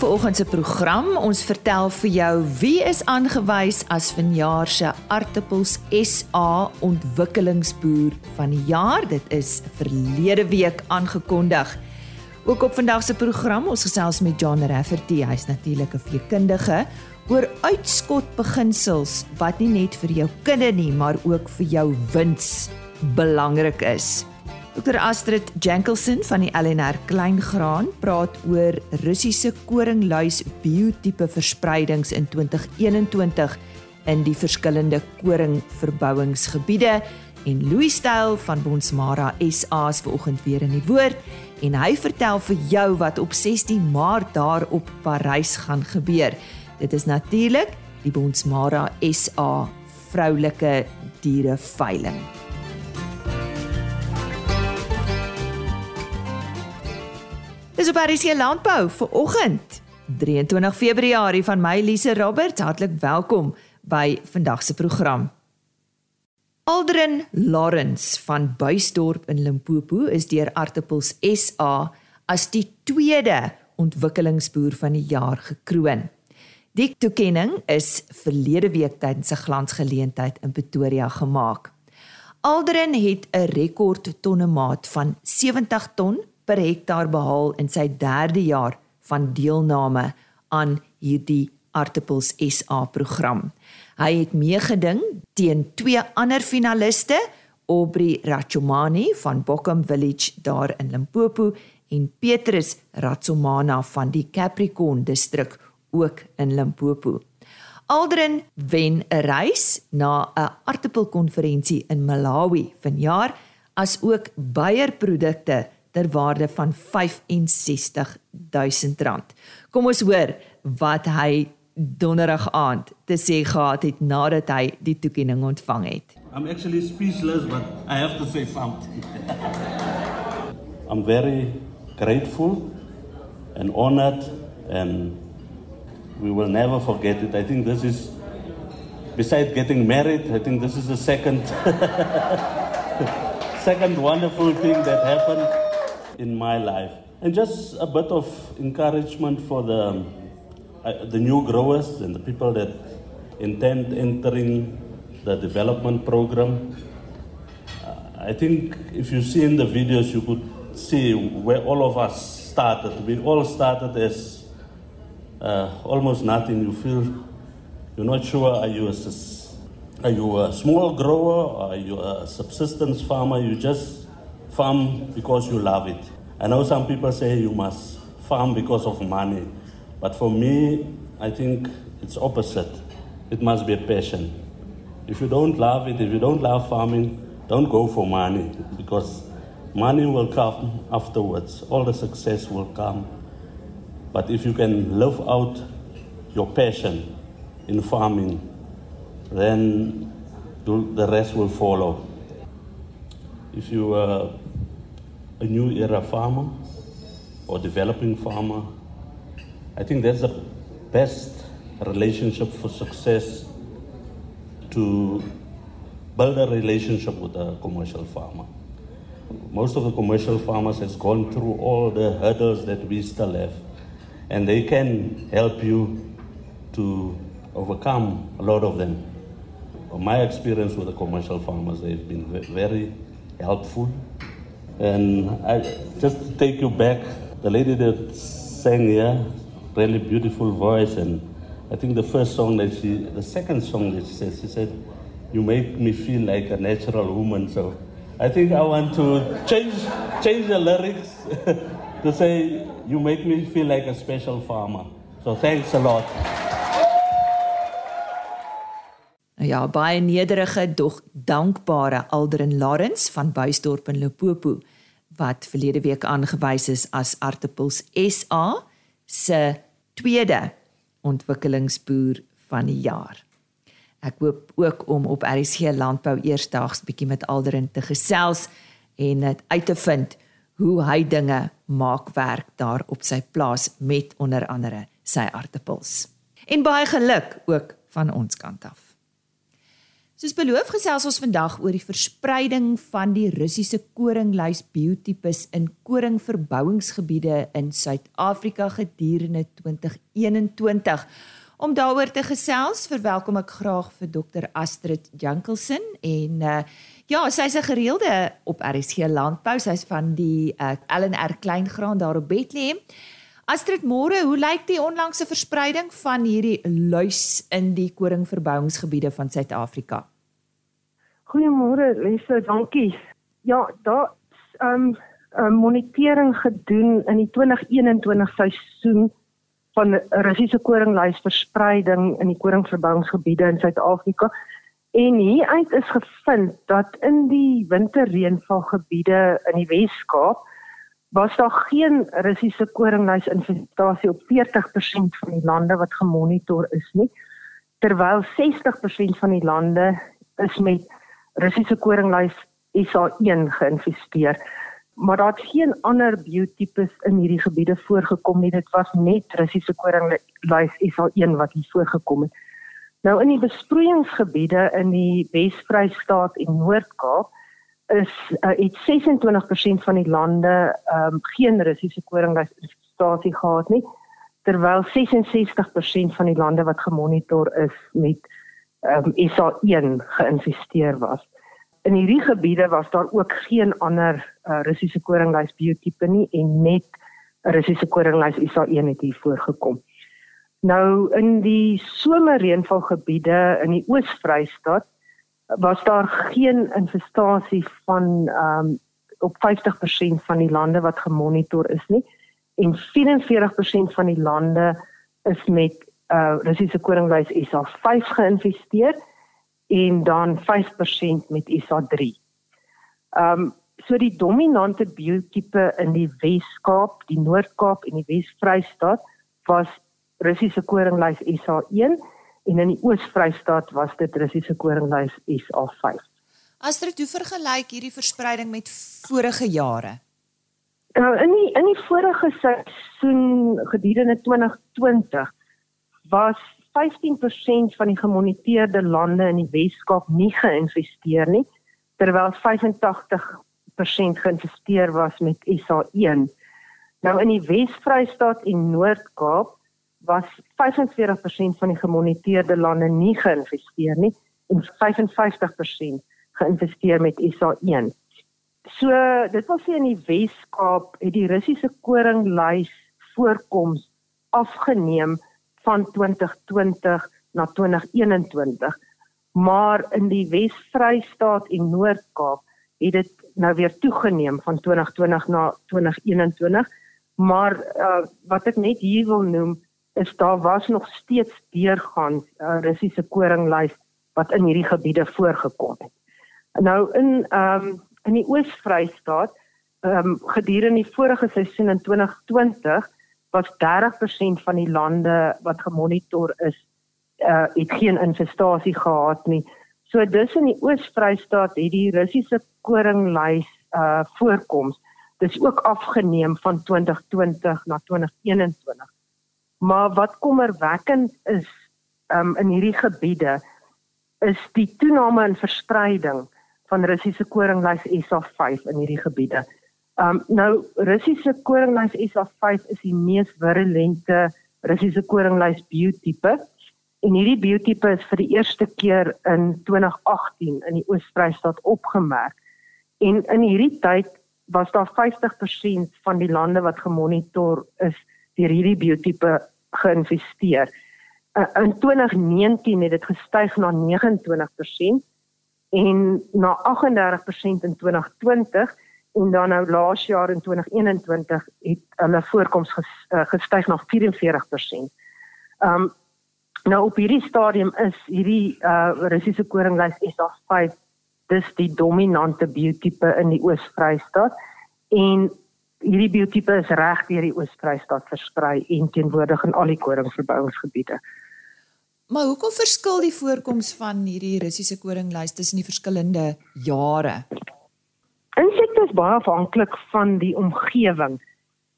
vir oggend se program. Ons vertel vir jou wie is aangewys as vanjaar se Aartappels SA ontwikkelingsboer van die jaar. Dit is verlede week aangekondig. Ook op vandag se program, ons gesels met John Rafferty, hy's natuurlik 'n veekundige oor uitskotbeginsels wat nie net vir jou kinde nie, maar ook vir jou wins belangrik is. Dr Astrid Jankelson van die LNR Kleingraan praat oor Russiese koringluis biotipe verspreidings in 2021 in die verskillende koringverbouingsgebiede en Louis Styl van Bonsmara SA se vanoggend weer in die woord en hy vertel vir jou wat op 16 Maart daar op Parys gaan gebeur. Dit is natuurlik die Bonsmara SA vroulike diere op RC Landbou vir oggend 23 Februarie van my Lise Roberts. Hartlik welkom by vandag se program. Aldrin Lawrence van Buysdorp in Limpopo is deur Artappels SA as die tweede ontwikkelingsboer van die jaar gekroon. Die toekenning is verlede week tydens 'n glansgeleentheid in Pretoria gemaak. Aldrin het 'n rekord tonnemaat van 70 ton per hektaar behaal in sy 3de jaar van deelname aan hierdie Artappels SA program. Hy het meegeding teen twee ander finaliste, Aubrey Rachomani van Bokham Village daar in Limpopo en Petrus Ratsomana van die Capricorn distrik ook in Limpopo. Aldrin wen 'n reis na 'n aartappelkonferensie in Malawi vanjaar as ook beierprodukte ter waarde van R65000. Kom ons hoor wat hy donderdag aand te sê gehad het nadat hy die toekenning ontvang het. I'm actually speechless but I have to say something. I'm very grateful and honored and we will never forget it. I think this is besides getting married, I think this is the second second wonderful thing that happened in my life. And just a bit of encouragement for the, uh, the new growers and the people that intend entering the development program. Uh, I think if you see in the videos, you could see where all of us started. We all started as uh, almost nothing. You feel you're not sure are you a, are you a small grower are you a subsistence farmer? You just farm because you love it. I know some people say you must farm because of money, but for me, I think it's opposite. It must be a passion. If you don't love it, if you don't love farming, don't go for money because money will come afterwards. All the success will come. But if you can live out your passion in farming, then the rest will follow. If you uh, a new era farmer or developing farmer. I think that's the best relationship for success to build a relationship with a commercial farmer. Most of the commercial farmers has gone through all the hurdles that we still have and they can help you to overcome a lot of them. My experience with the commercial farmers, they've been very helpful and I just take you back, the lady that sang here, really beautiful voice, and I think the first song that she, the second song that she said, she said, "You make me feel like a natural woman." So I think I want to change change the lyrics to say, "You make me feel like a special farmer." So thanks a lot. Ja, baie nederige dog dankbare Aldrin Lawrence van Buysdorp in Limpopo wat verlede week aangewys is as Artappels SA se tweede ontwikkelingsboer van die jaar. Ek hoop ook om op RSG Landbou eersdaags bietjie met Aldrin te gesels en dit uit te vind hoe hy dinge maak werk daar op sy plaas met onder andere sy aartappels. En baie geluk ook van ons kant af. Soos beloof gesels ons vandag oor die verspreiding van die Russiese koringlys biotipes in koringverbouingsgebiede in Suid-Afrika gedurende 2021. Om daaroor te gesels, verwelkom ek graag vir Dr Astrid Jankelsen en uh, ja, sy's 'n gereelde op RSG Landbou, sy's van die uh, LNR Kleingraan daar op Bethlehem. Astrid, môre, hoe lyk die onlangse verspreiding van hierdie luis in die koringverbouingsgebiede van Suid-Afrika? Goeiemôre Lise, dankie. Ja, daar ehm um, 'n monitering gedoen in die 2021 seisoen van Russiese koringlysverspreiding in die koringverbouingsgebiede in Suid-Afrika. En hieruit is gevind dat in die winterreënvalgebiede in die Wes-Kaap was daar geen Russiese koringlysinfestasie op 40% van die lande wat gemonitor is nie, terwyl 60% van die lande is met Russiese koringlys SA1 geïnfesteer. Maar daar het geen ander biotipes in hierdie gebiede voorgekom nie. Dit was net Russiese koringlys SA1 wat hier voorgekom het. Nou in die besproeiingsgebiede in die Wes-Vrystaat en Noord-Kaap is uh, iets 26% van die lande ehm um, geen Russiese koringlys infestasie gehad nie terwyl 66% van die lande wat gemonitor is met ehm um, SA1 geïnfesteer was. In hierdie gebiede was daar ook geen ander uh, Russiese koringlys biotipe nie en net Russiese koringlys SA1 het hier voorgekom. Nou in die somerreënvalgebiede in die Oos-Vrystaat was daar geen infestasie van um, op 50% van die lande wat gemonitor is nie en 44% van die lande is met uh Russiese koringlys SA5 geïnvesteer en dan 5% met SA3. Um so die dominante biotipe in die Wes-Kaap, die Noord-Kaap en die Wes-Vrystaat was Russiese koringlys SA1 en in die Oos-Vrystaat was dit Russiese koringlys SA5. Astrid, hoe vergelyk hierdie verspreiding met vorige jare? Nou in die in die vorige seisoen gedurende 2020 was 15% van die gemoniteerde lande in die Weskaap nie geïnvesteer nie terwyl 85% geïnvesteer was met SA1. Nou in die Wes-Vrystaat en Noord-Kaap was 45% van die gemoniteerde lande nie geïnvesteer nie en 55% geïnvesteer met SA1. So dit wil sê in die Wes-Kaap het die Russiese koringlys voorkoms afgeneem van 2020 na 2021 maar in die Wes-Vrystaat en Noord-Kaap het dit nou weer toegeneem van 2020 na 2021 maar uh, wat ek net hier wil noem is daar was nog steeds deurgaan uh, Russiese koringlys wat in hierdie gebiede voorgekom het. Nou in ehm um, in die Oos-Vrystaat ehm um, gedurende die vorige seisoen in 2020 was 30% van die lande wat gemonitor is, uh het geen infestasie gehad nie. So dis in die Oos-Vrystaat het die Russiese koringlys uh voorkoms dis ook afgeneem van 2020 na 2021. Maar wat kommerwekkend is um in hierdie gebiede is die toename in verspreiding van Russiese koringlys SA5 in hierdie gebiede. Um nou Russiese koringlys SA5 is die mees virulente Russiese koringlys biotipe en hierdie biotipe is vir die eerste keer in 2018 in die Oos-Vrystaat opgemerk. En in hierdie tyd was daar 50% van die lande wat gemonitor is deur hierdie biotipe geïnvesteer. Uh, in 2019 het dit gestyg na 29% en na 38% in 2020 en dan nou laas jaar in 2021 het hulle voorkoms eh, gestyg na 44%. Um nou op hierdie stadium is hierdie uh Russiese koringlys SA5 dis die dominante biotipe in die Oos-Vrystaat en hierdie biotipe is reg deur die Oos-Vrystaat versprei en teenwoordig in al die koringverbouingsgebiede. Maar hoekom verskil die voorkoms van hierdie Russiese koringlys tussen die verskillende jare? Insekte is baie afhanklik van die omgewing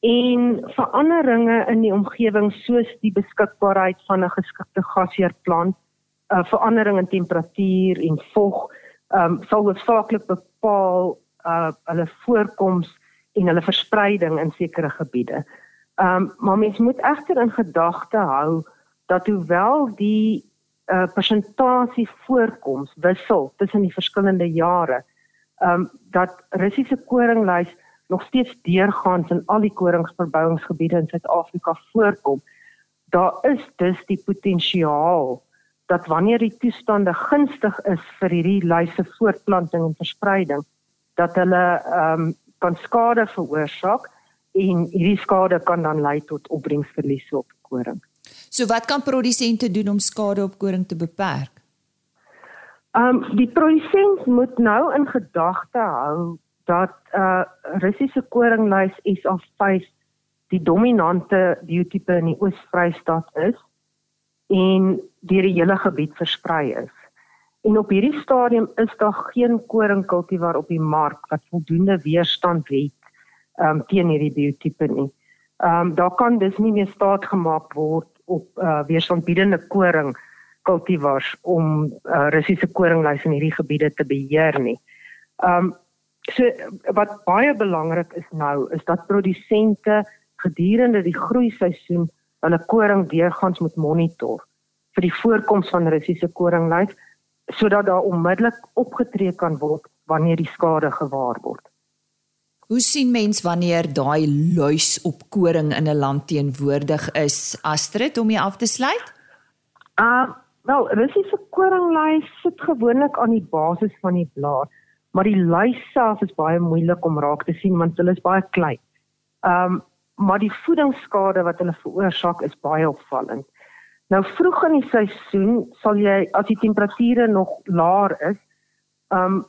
en veranderinge in die omgewing soos die beskikbaarheid van 'n geskikte gasheerplant uh, verandering in temperatuur en vog um, sal hoofsaaklik bepaal uh, hulle voorkoms en hulle verspreiding in sekere gebiede. Ehm um, maar mens moet egter in gedagte hou dat hoewel die uh, persentasie voorkoms wissel tussen die verskillende jare, ehm um, dat Russiese koringlys nog steeds deurgaans in al die koringsverbouingsgebiede in Suid-Afrika voorkom. Daar is dus die potensiaal dat wanneer die toestande gunstig is vir hierdie lyse voortplanting en verspreiding, dat hulle ehm um, kan skade veroorsaak en hierdie skade kan dan lei tot opbrengsverliese op koring. So wat kan produsente doen om skade op koring te beperk? Um, die produsent moet nou in gedagte hou dat uh Russiese koringlys SA5 die dominante biotipe in die Oos-Vrystaat is en deur die hele gebied versprei is. En op hierdie stadium is daar geen koringkultivar op die mark wat voldoende weerstand het um, teen hierdie biotipe nie. Ehm um, daar kan dus nie meer staat gemaak word op uh, weerstandbiedende koring kultivars om uh, Russiese koringlys in hierdie gebiede te beheer nie. Um, so wat baie belangrik is nou is dat produsente gedurende die groeiseisoen hulle koring deurgangs moet monitor vir die voorkoms van Russiese koringlys sodat daar onmiddellik opgetree kan word wanneer die skade gewaar word. Hoe sien mens wanneer daai luis op koring in 'n land teenwoordig is? Astrid om jy af te sluit? Uh, wel, Russiese koringluis sit gewoonlik aan die basis van die blaar, maar die luis self is baie moeilik om raak te sien want hulle is baie klein. Um maar die voedingsskade wat hulle veroorsaak is baie opvallend. Nou vroeg in die seisoen sal jy as die temperature nog laer is, um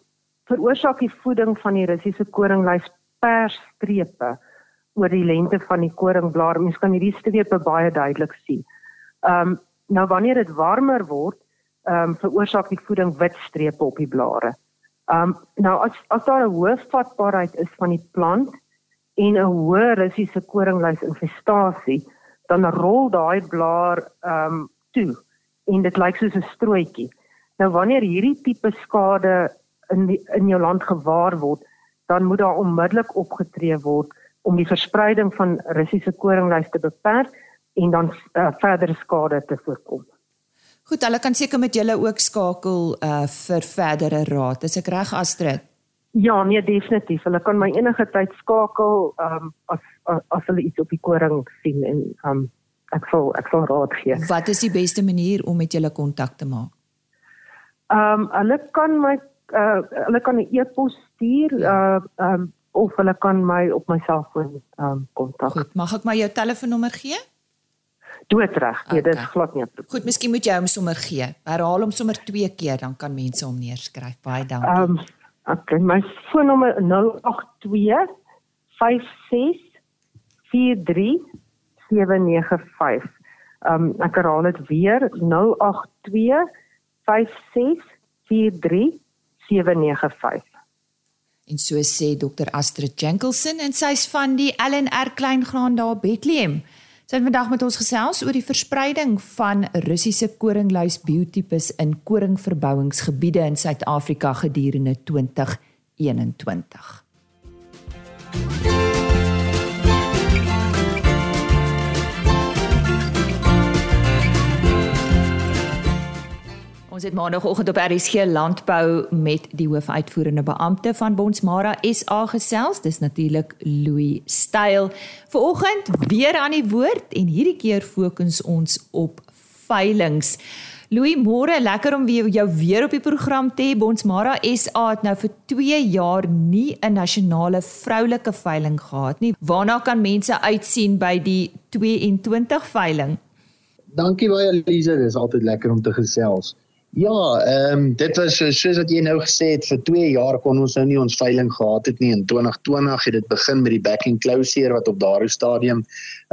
veroorsaak die voeding van die Russiese koringlys persstrepe oor die lengte van die koringblaar. Mens kan hierdie strepe baie duidelik sien. Um nou wanneer dit warmer word, um veroorsaak die voeding wit strepe op die blare. Um nou as as daar 'n hoë vatbaarheid is van die plant en 'n hoë Russiese koringlys infestasie, dan rol daai blaar ehm um, toe en dit lyk soos 'n strooitjie. Nou wanneer hierdie tipe skade in die, in jou land gewaar word, dan moet daar onmiddellik opgetree word om die verspreiding van Russiese koringlys te beperk en dan uh, verdere skade te voorkom. Goed, hulle kan seker met julle ook skakel uh vir verdere raad. Is ek reg Astrid? Ja, nee definitief. Hulle kan my enige tyd skakel um as as hulle iets op die koring sien en um ek sal ek sal raad gee. Wat is die beste manier om met julle kontak te maak? Um hulle kan my uh hulle kan 'n e-pos stuur uh um of hulle kan my op my selfoon um kontak. Goed, mag ek maar jou telefoonnommer gee? Doodreg. Nee, okay. dit is glad nie. Goed, miskien moet jy hom sommer gee. Herhaal hom sommer twee keer dan kan mense hom neerskryf. Baie dankie. Um okay, my foonnommer 082 56 43795. Um ek herhaal dit weer 082 5643795. En so sê Dr Astrid Jenkelsen en sy's van die LNR Kleingraan daar Bethlehem. Sy het vandag met ons gesels oor die verspreiding van Russiese koringluis biotipes in koringverbouingsgebiede in Suid-Afrika gedurende 2021. Ons het maandagooggend op RSG Landbou met die hoofuitvoerende beampte van Bonsmara SA gesels. Dis natuurlik Louis Styl. Vanoggend weer aan die woord en hierdie keer fokus ons op veilinge. Louis, môre, lekker om weer jou weer op die program te hê. Bonsmara SA het nou vir 2 jaar nie 'n nasionale vroulike veiling gehad nie. Waarna kan mense uitsien by die 22 veiling? Dankie baie Elise, dis altyd lekker om te gesels. Ja, ehm um, dit was so, soos wat jy nou gesê het vir 2 jaar kon ons nou nie ons veiling gehad het nie in 2020 het dit begin met die backing closure wat op daardie stadium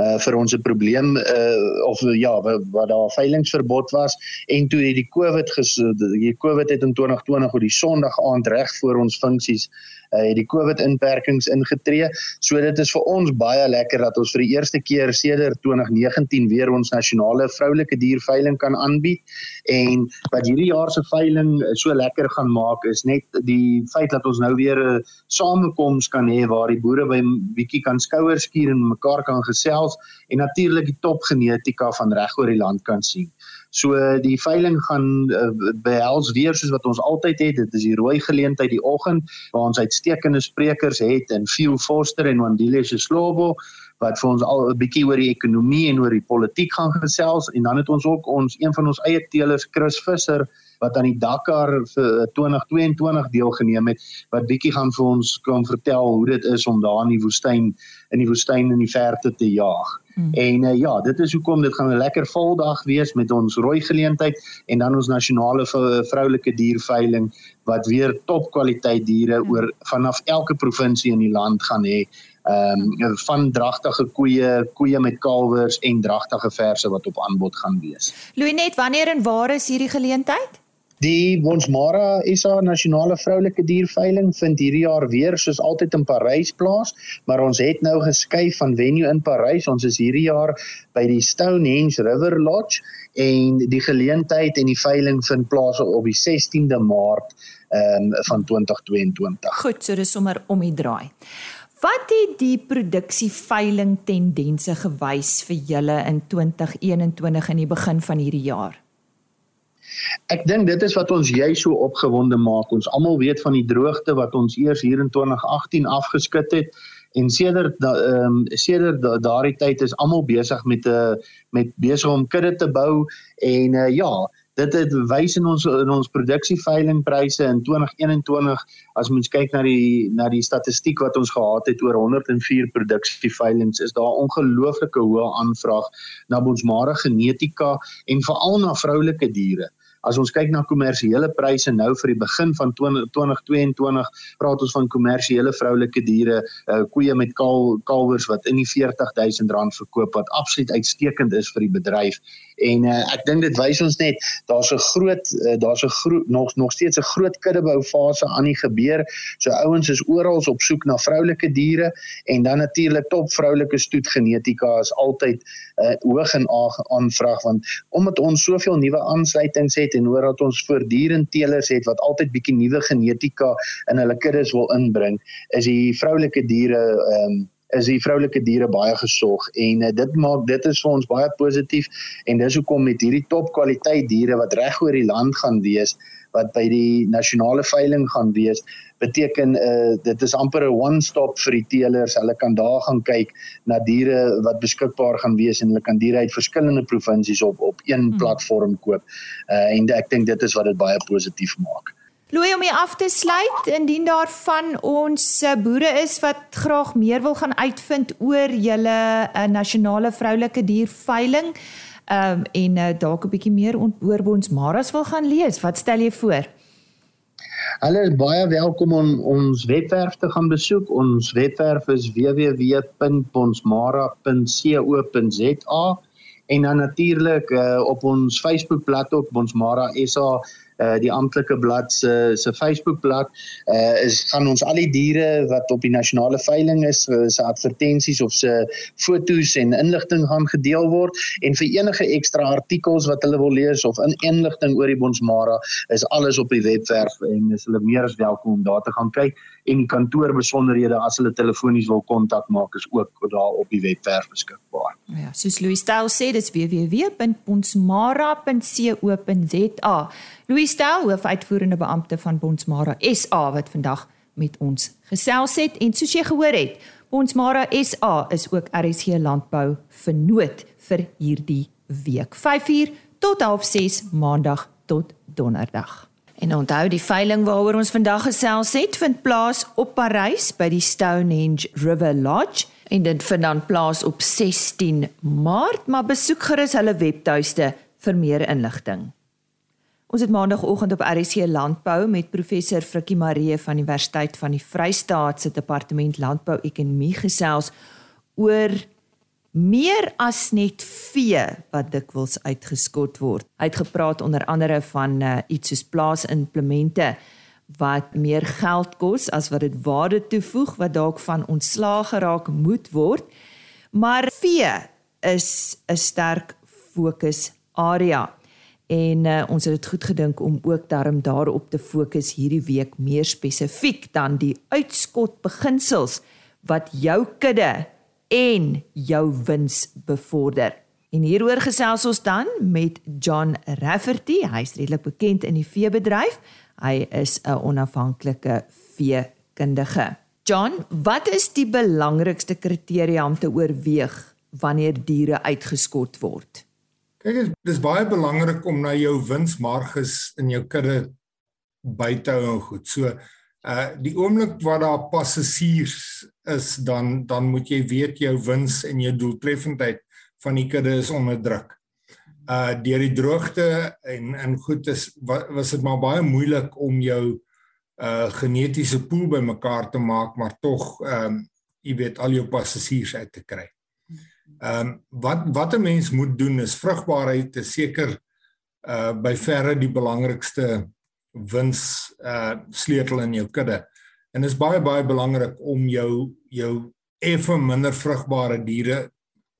uh vir ons 'n probleem uh of ja wat, wat daar veilingsverbod was en toe het die COVID ges, die COVID het in 2020 op die Sondag aand reg voor ons funksies uh, het die COVID inperkings ingetree. So dit is vir ons baie lekker dat ons vir die eerste keer sedert 2019 weer ons nasionale vroulike dierveiling kan aanbied. En wat hierdie jaar se veiling so lekker gaan maak is net die feit dat ons nou weer 'n samekoms kan hê waar die boere by bietjie kan skouers skuur en mekaar kan gesels en natuurlik die topgenetika van reg oor die land kan sien. So die veiling gaan behels weer soos wat ons altyd het. Dit is die rooi geleentheid die oggend waar ons uitstekende sprekers het in Phil Foster en Wandile Slobo wat vir ons al 'n bietjie oor die ekonomie en oor die politiek gaan gesels en dan het ons ook ons een van ons eie teelers Chris Visser wat aan die Dakar vir 2022 deelgeneem het wat bietjie gaan vir ons kan vertel hoe dit is om daar in die woestyn in die woestyn in die verte te jaag. Hmm. En uh, ja, dit is hoekom dit gaan 'n lekker voldag wees met ons rooi geleentheid en dan ons nasionale vroulike dierveiling wat weer topkwaliteit diere hmm. oor vanaf elke provinsie in die land gaan hê. Ehm um, van dragtige koeie, koeie met kalwers en dragtige verse wat op aanbod gaan wees. Louinet, wanneer en waar is hierdie geleentheid? Die Bonsmara SA nasionale vroulike dierveiling vind hierdie jaar weer soos altyd in Parys plaas, maar ons het nou geskuif van venue in Parys. Ons is hierdie jaar by die Stonehenge River Lodge en die geleentheid en die veiling vind plaas op die 16de Maart ehm um, van 2022. Goed, so dis sommer om die draai. Wat het die produksieveiling tendense gewys vir julle in 2021 in die begin van hierdie jaar? Ek dink dit is wat ons jy so opgewonde maak. Ons almal weet van die droogte wat ons eers hier in 2018 afgeskit het en sedert ehm um, sedert daardie tyd is almal besig met 'n uh, eh, met besig om kudde te bou en uh, ja, dit het wys in ons in ons produksieveilingpryse in 2021 as mens kyk na die na die statistiek wat ons gehad het oor 104 produksieveilings is daar ongelooflike hoë aanvraag na ons mare genetika en veral na vroulike diere As ons kyk na kommersiële pryse nou vir die begin van 2022, praat ons van kommersiële vroulike diere, uh, koeie met kaal kalwers wat in die R40000 verkoop wat absoluut uitstekend is vir die bedryf. En uh, ek dink dit wys ons net daar's 'n groot uh, daar's 'n groot nog nog steeds 'n groot kuddebou fase aan die gebeur. So ouens is oral op soek na vroulike diere en dan natuurlik top vroulike stoet genetika is altyd uh, hoog in aanvraag want omdat ons soveel nuwe aansluitings het het en hoor dat ons voortdurend teelers het wat altyd bietjie nuwe genetika in hulle kuddes wil inbring, is die vroulike diere ehm um, is die vroulike diere baie gesog en uh, dit maak dit is vir ons baie positief en dis hoekom met hierdie topkwaliteit diere wat reg oor die land gaan wees wat by die nasionale veiling gaan wees beteken uh, dit is amper 'n one stop vir die teelers. Hulle kan daar gaan kyk na diere wat beskikbaar gaan wees en hulle kan diere uit verskillende provinsies op op een hmm. platform koop. Uh, en ek dink dit is wat dit baie positief maak. Louis om hier af te sluit indien daar van ons eh, boere is wat graag meer wil gaan uitvind oor julle uh, nasionale vroulike dierveiling um, en uh, dalk 'n bietjie meer oor ons maras wil gaan lees. Wat stel jy voor? Hulle is baie welkom om ons webwerf te gaan besoek. Ons webwerf is www.bonsmara.co.za en dan natuurlik uh, op ons Facebookblad op Bonsmara SA uh die amptelike blad se se Facebookblad uh is gaan ons al die diere wat op die nasionale veiling is uh, se advertensies of se fotos en inligting gaan gedeel word en vir enige ekstra artikels wat hulle wil lees of in inligting oor die Bonsmara is alles op die webwerf en is hulle meer as welkom om daar te gaan kyk en kantoor besonderhede as hulle telefonies wil kontak maak is ook daar op die webwerf beskikbaar. Ja, soos Louis Stel sê, dis www.bonsmara.co.za. Louis Stel, hoofuitvoerende beampte van Bonsmara SA wat vandag met ons gesels het en soos jy gehoor het, Bonsmara SA is ook RSG Landbou vernoot vir hierdie week. 5uur tot 06:30 maandag tot donderdag. En onthou die veiling waaroor ons vandag gesels het, vind plaas op Parys by die Stonehenge River Lodge en dit vind dan plaas op 16 Maart, maar besoek gerus hulle webtuiste vir meer inligting. Ons het maandagooggend op RC Landbou met professor Frikkie Maree van die Universiteit van die Vrystaat se departement landbou-ekonomie gesels oor meer as net vee wat dikwels uitgeskot word. Hy het gepraat onder andere van uh, iets soos plaasimplemente wat meer geld kos as wat dit waarde toevoeg wat dalk van ontslae geraak moet word. Maar vee is 'n sterk fokusarea en uh, ons het dit goed gedink om ook daarom daarop te fokus hierdie week meer spesifiek dan die uitskot beginsels wat jou kudde en jou wins bevorder. En hieroor gesels ons dan met John Rafferty. Hy's redelik bekend in die veebedryf. Hy is 'n onafhanklike veekundige. John, wat is die belangrikste kriteria om te oorweeg wanneer diere uitgeskot word? Kyk, dit is baie belangrik om na jou winsmarges in jou kudde by te hou en goed. So Uh die oomblik wat daar passasiers is dan dan moet jy weet jou wins en jou doeltreffendheid van die kudde is onder druk. Uh deur die droogte en en goed is was dit maar baie moeilik om jou uh genetiese pool bymekaar te maak maar tog ehm um, jy weet al jou passasiers uit te kry. Ehm um, wat wat 'n mens moet doen is vrugbaarheid te seker uh by verre die belangrikste wins uh sleutel in jou kudde. En dit is baie baie belangrik om jou jou effe minder vrugbare diere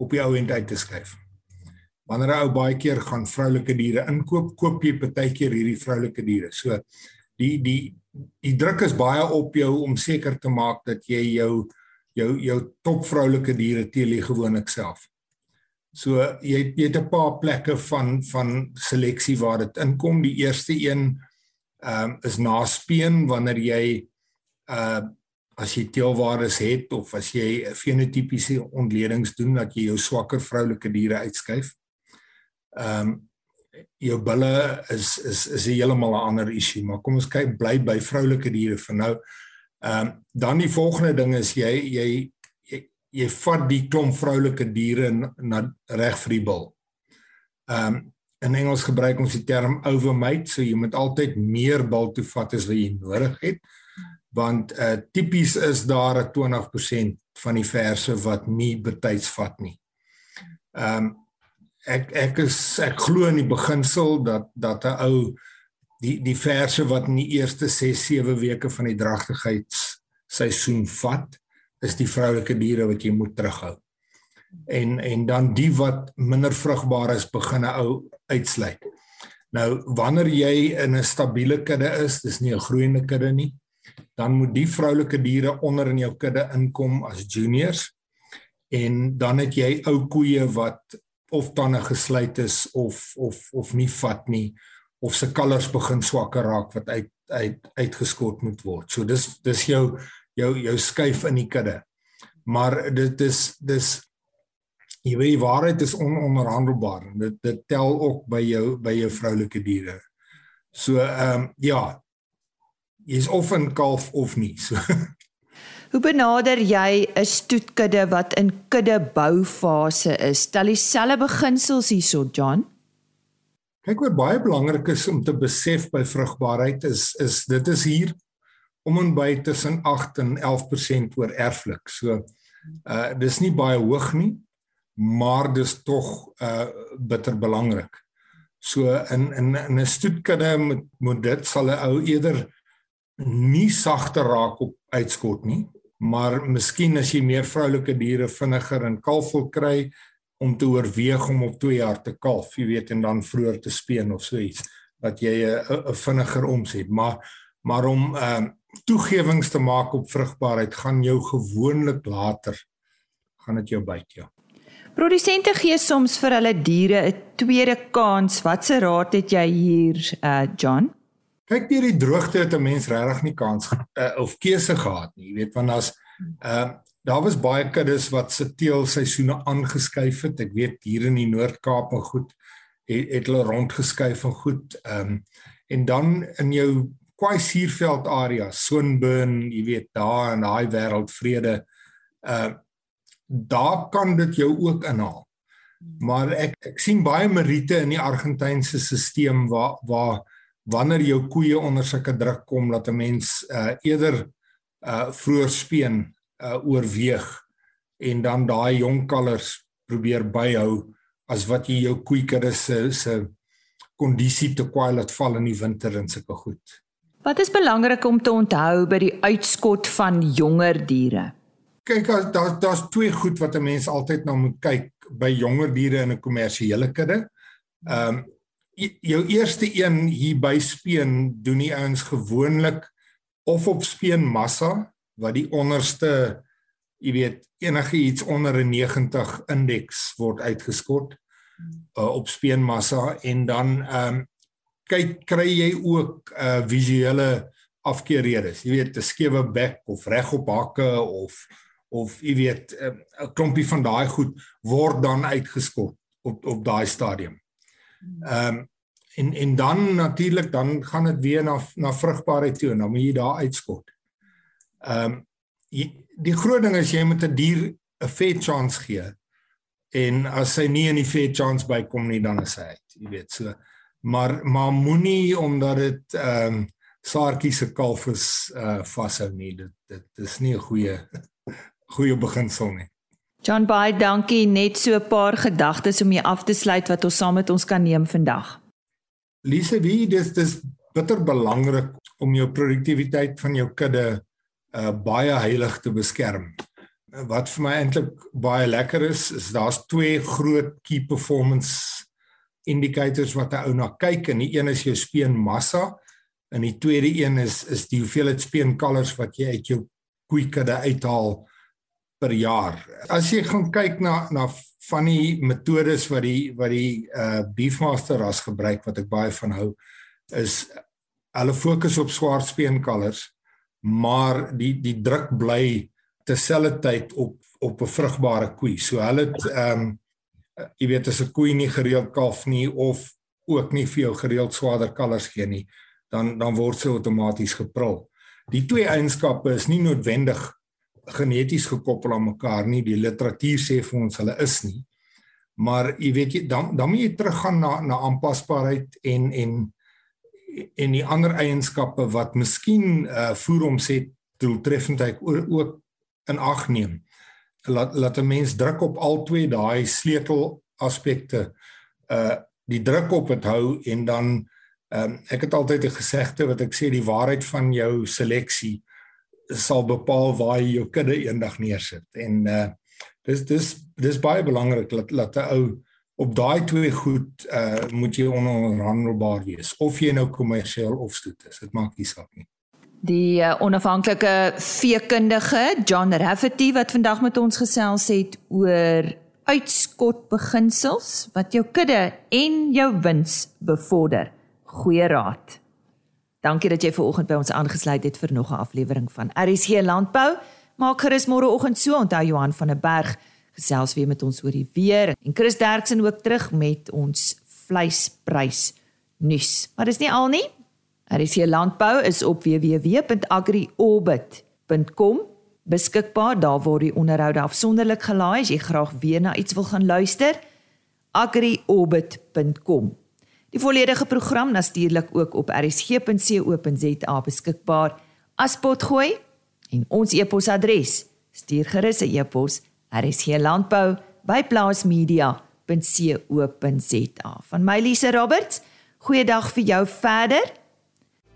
op die ou end uit te skuif. Wanneer 'n ou baie keer gaan vroulike diere inkoop, koop jy partykeer hierdie vroulike diere. So die die die druk is baie op jou om seker te maak dat jy jou jou jou top vroulike diere teel jy gewoonlik self. So jy jy het 'n paar plekke van van seleksie waar dit inkom. Die eerste een ehm um, is naspeen wanneer jy uh as jy teelwaardes het of as jy fenotipiese ontledings doen dat jy jou swakker vroulike diere uitskuif. Ehm um, jou bulle is is is 'n heeltemal 'n ander issue, maar kom ons kyk bly by vroulike diere vir nou. Ehm um, dan die volgende ding is jy jy jy, jy vat die klomp vroulike diere na, na reg vir die bil. Ehm um, in Engels gebruik ons die term overmate, so jy moet altyd meer bil toe vat as wat jy nodig het. Want uh tipies is daar 'n 20% van die verse wat nie betyds vat nie. Um ek ek is ek glo in die beginsel dat dat 'n ou die die verse wat in die eerste 6 7 weke van die dragtigheidsseisoen vat, is die vroulike diere wat jy moet terughou en en dan die wat minder vrugbaar is begin 'n ou uitsluit. Nou wanneer jy in 'n stabiele kudde is, dis nie 'n groeiende kudde nie, dan moet die vroulike diere onder in jou kudde inkom as juniors en dan het jy ou koeie wat of tande gesluit is of of of nie vat nie of se kalvers begin swakker raak wat uit uit uitgeskot moet word. So dis dis jou jou jou skuif in die kudde. Maar dit is dis jy weet die waarheid is ononderhandelbaar en dit dit tel ook by jou by jou vroulike diere. So ehm um, ja. Jy's of 'n kalf of nie. So Hoe benader jy 'n stoetkudde wat in kudde boufase is? Stel dieselfde beginsels hierso, John. Kyk wat baie belangrik is om te besef by vrugbaarheid is is dit is hier om en by tussen 8 en 11% oor erflik. So uh dis nie baie hoog nie maar dis tog uh bitter belangrik. So in in in 'n stoetkudde moet moet dit sal 'n ou eerder nie sagter raak op uitskot nie, maar miskien as jy meer vroulike diere vinniger in kalf wil kry om te oorweeg om op 2 jaar te kalf, jy weet en dan vroeër te speen of so iets dat jy 'n vinniger omset, maar maar om ehm uh, toegewings te maak op vrugbaarheid gaan jou gewoonlik later gaan dit jou byt ja. Produsente gee soms vir hulle diere 'n tweede kans. Watse raad het jy hier, uh John? Kyk, deur die droogte het 'n mens regtig nie kans uh, of keuse gehad nie. Jy weet want as uh daar was baie kuddes wat se teelseisoene aangeskuif het. Ek weet hier in die Noord-Kaap en goed het, het hulle rondgeskuif en goed. Um en dan in jou kwai suurveld area, Sonburn, jy weet daar in daai wêreld vrede uh daar kan dit jou ook inhaal. Maar ek ek sien baie meriete in die Argentynse stelsel waar waar wanneer jou koeie onder sulke druk kom dat 'n mens uh eerder uh vroeër speen uh oorweeg en dan daai jong kalvers probeer byhou as wat jy jou koeikudde se se kondisie te kwaai laat val in die winter en sulke goed. Wat is belangrik om te onthou by die uitskot van jonger diere? Kyk, daar's daar's twee goed wat 'n mens altyd na moet kyk by jonger diere in 'n kommersiële kudde. Ehm um, jou eerste een hier by speen doen die ouens gewoonlik of op speenmassa wat die onderste jy weet enige iets onder 'n 90 indeks word uitgeskot uh, op speenmassa. En dan ehm um, kyk kry jy ook uh visuele afkeerredes jy weet 'n skewe bek of reg op hakke of of jy weet 'n klompie van daai goed word dan uitgeskot op op daai stadium. Ehm um, en en dan natuurlik dan gaan dit weer na na vrugbaarheid toe en dan moet jy daar uitskot. Ehm um, die groot ding is jy moet 'n dier 'n fair chance gee. En as hy nie in die fair chance bykom nie dan is hy uit, jy weet so. Maar maar moenie omdat dit ehm um, saartjie se kalf is uh vashou nie. Dit dit is nie 'n goeie goeie beginsel nie. John baie dankie net so 'n paar gedagtes om jy af te sluit wat ons saam met ons kan neem vandag. Lise, wie dis dis bitter belangrik om jou produktiwiteit van jou kudde uh baie heilig te beskerm. Wat vir my eintlik baie lekker is, is daar's twee groot key performance indicators wat 'n ou na kyk en die een is jou speenmassa en die tweede een is is die hoeveelheid speenkalvers wat jy uit jou koeikudde uithaal per jaar. As jy gaan kyk na na van die metodes wat die wat die uh beefmaster ras gebruik wat ek baie van hou is hulle fokus op swart speenkalvers maar die die druk bly terselfdertyd op op 'n vrugbare koei. So hulle het um, jy weet as 'n koei nie gereeld kalf nie of ook nie vir jou gereeld swaarder kalvers gee nie, dan dan word sy outomaties geprul. Die twee eienskappe is nie noodwendig geneties gekoppel aan mekaar nie. Die literatuur sê vir ons hulle is nie. Maar jy weet jy dan dan moet jy teruggaan na na aanpasbaarheid en en en die ander eienskappe wat miskien uh voer om sê doeltreffendheid ook in ag neem. Laat laat 'n mens druk op al twee daai sleutel aspekte uh die druk op het hou en dan um, ek het altyd 'n gesegde wat ek sê die waarheid van jou seleksie sal bepaal waar jy jou kudde eendag neersit. En uh dis dis dis baie belangrik dat dat 'n ou op daai twee goed uh moet jy ononderhandelbaar wees of jy nou kommersieel of stoet is. Dit maak nie saak nie. Die uh, onafhanklike veekundige John Rafferty wat vandag met ons gesels het oor uitskot beginsels wat jou kudde en jou wins bevorder. Goeie raad. Dankie dat jy ver oggend by ons aangesluit het vir nog 'n aflewering van RSG Landbou. Maak gerus môreoggend so onthou Johan van der Berg gesels weer met ons oor die weer en Chris Derksen ook terug met ons vleisprys nuus. Maar dis nie al nie. RSG Landbou is op www.agriorbit.com beskikbaar daar waar die onderhoude afsonderlik gelaai is. Jy graag weer na iets wil gaan luister. agriorbit.com Die volledige program natuurlik ook op rsg.co.za beskikbaar. As potgooi en ons e-posadres stuur gerus 'n e-pos rsglandbou@plaasmedia.co.za van my Lise Roberts goeiedag vir jou verder.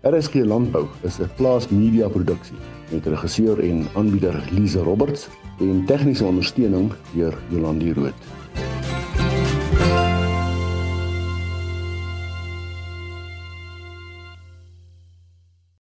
RSG Landbou is 'n plaas media produksie met regisseur en aanbieder Lise Roberts en tegniese ondersteuning deur Jolandi Root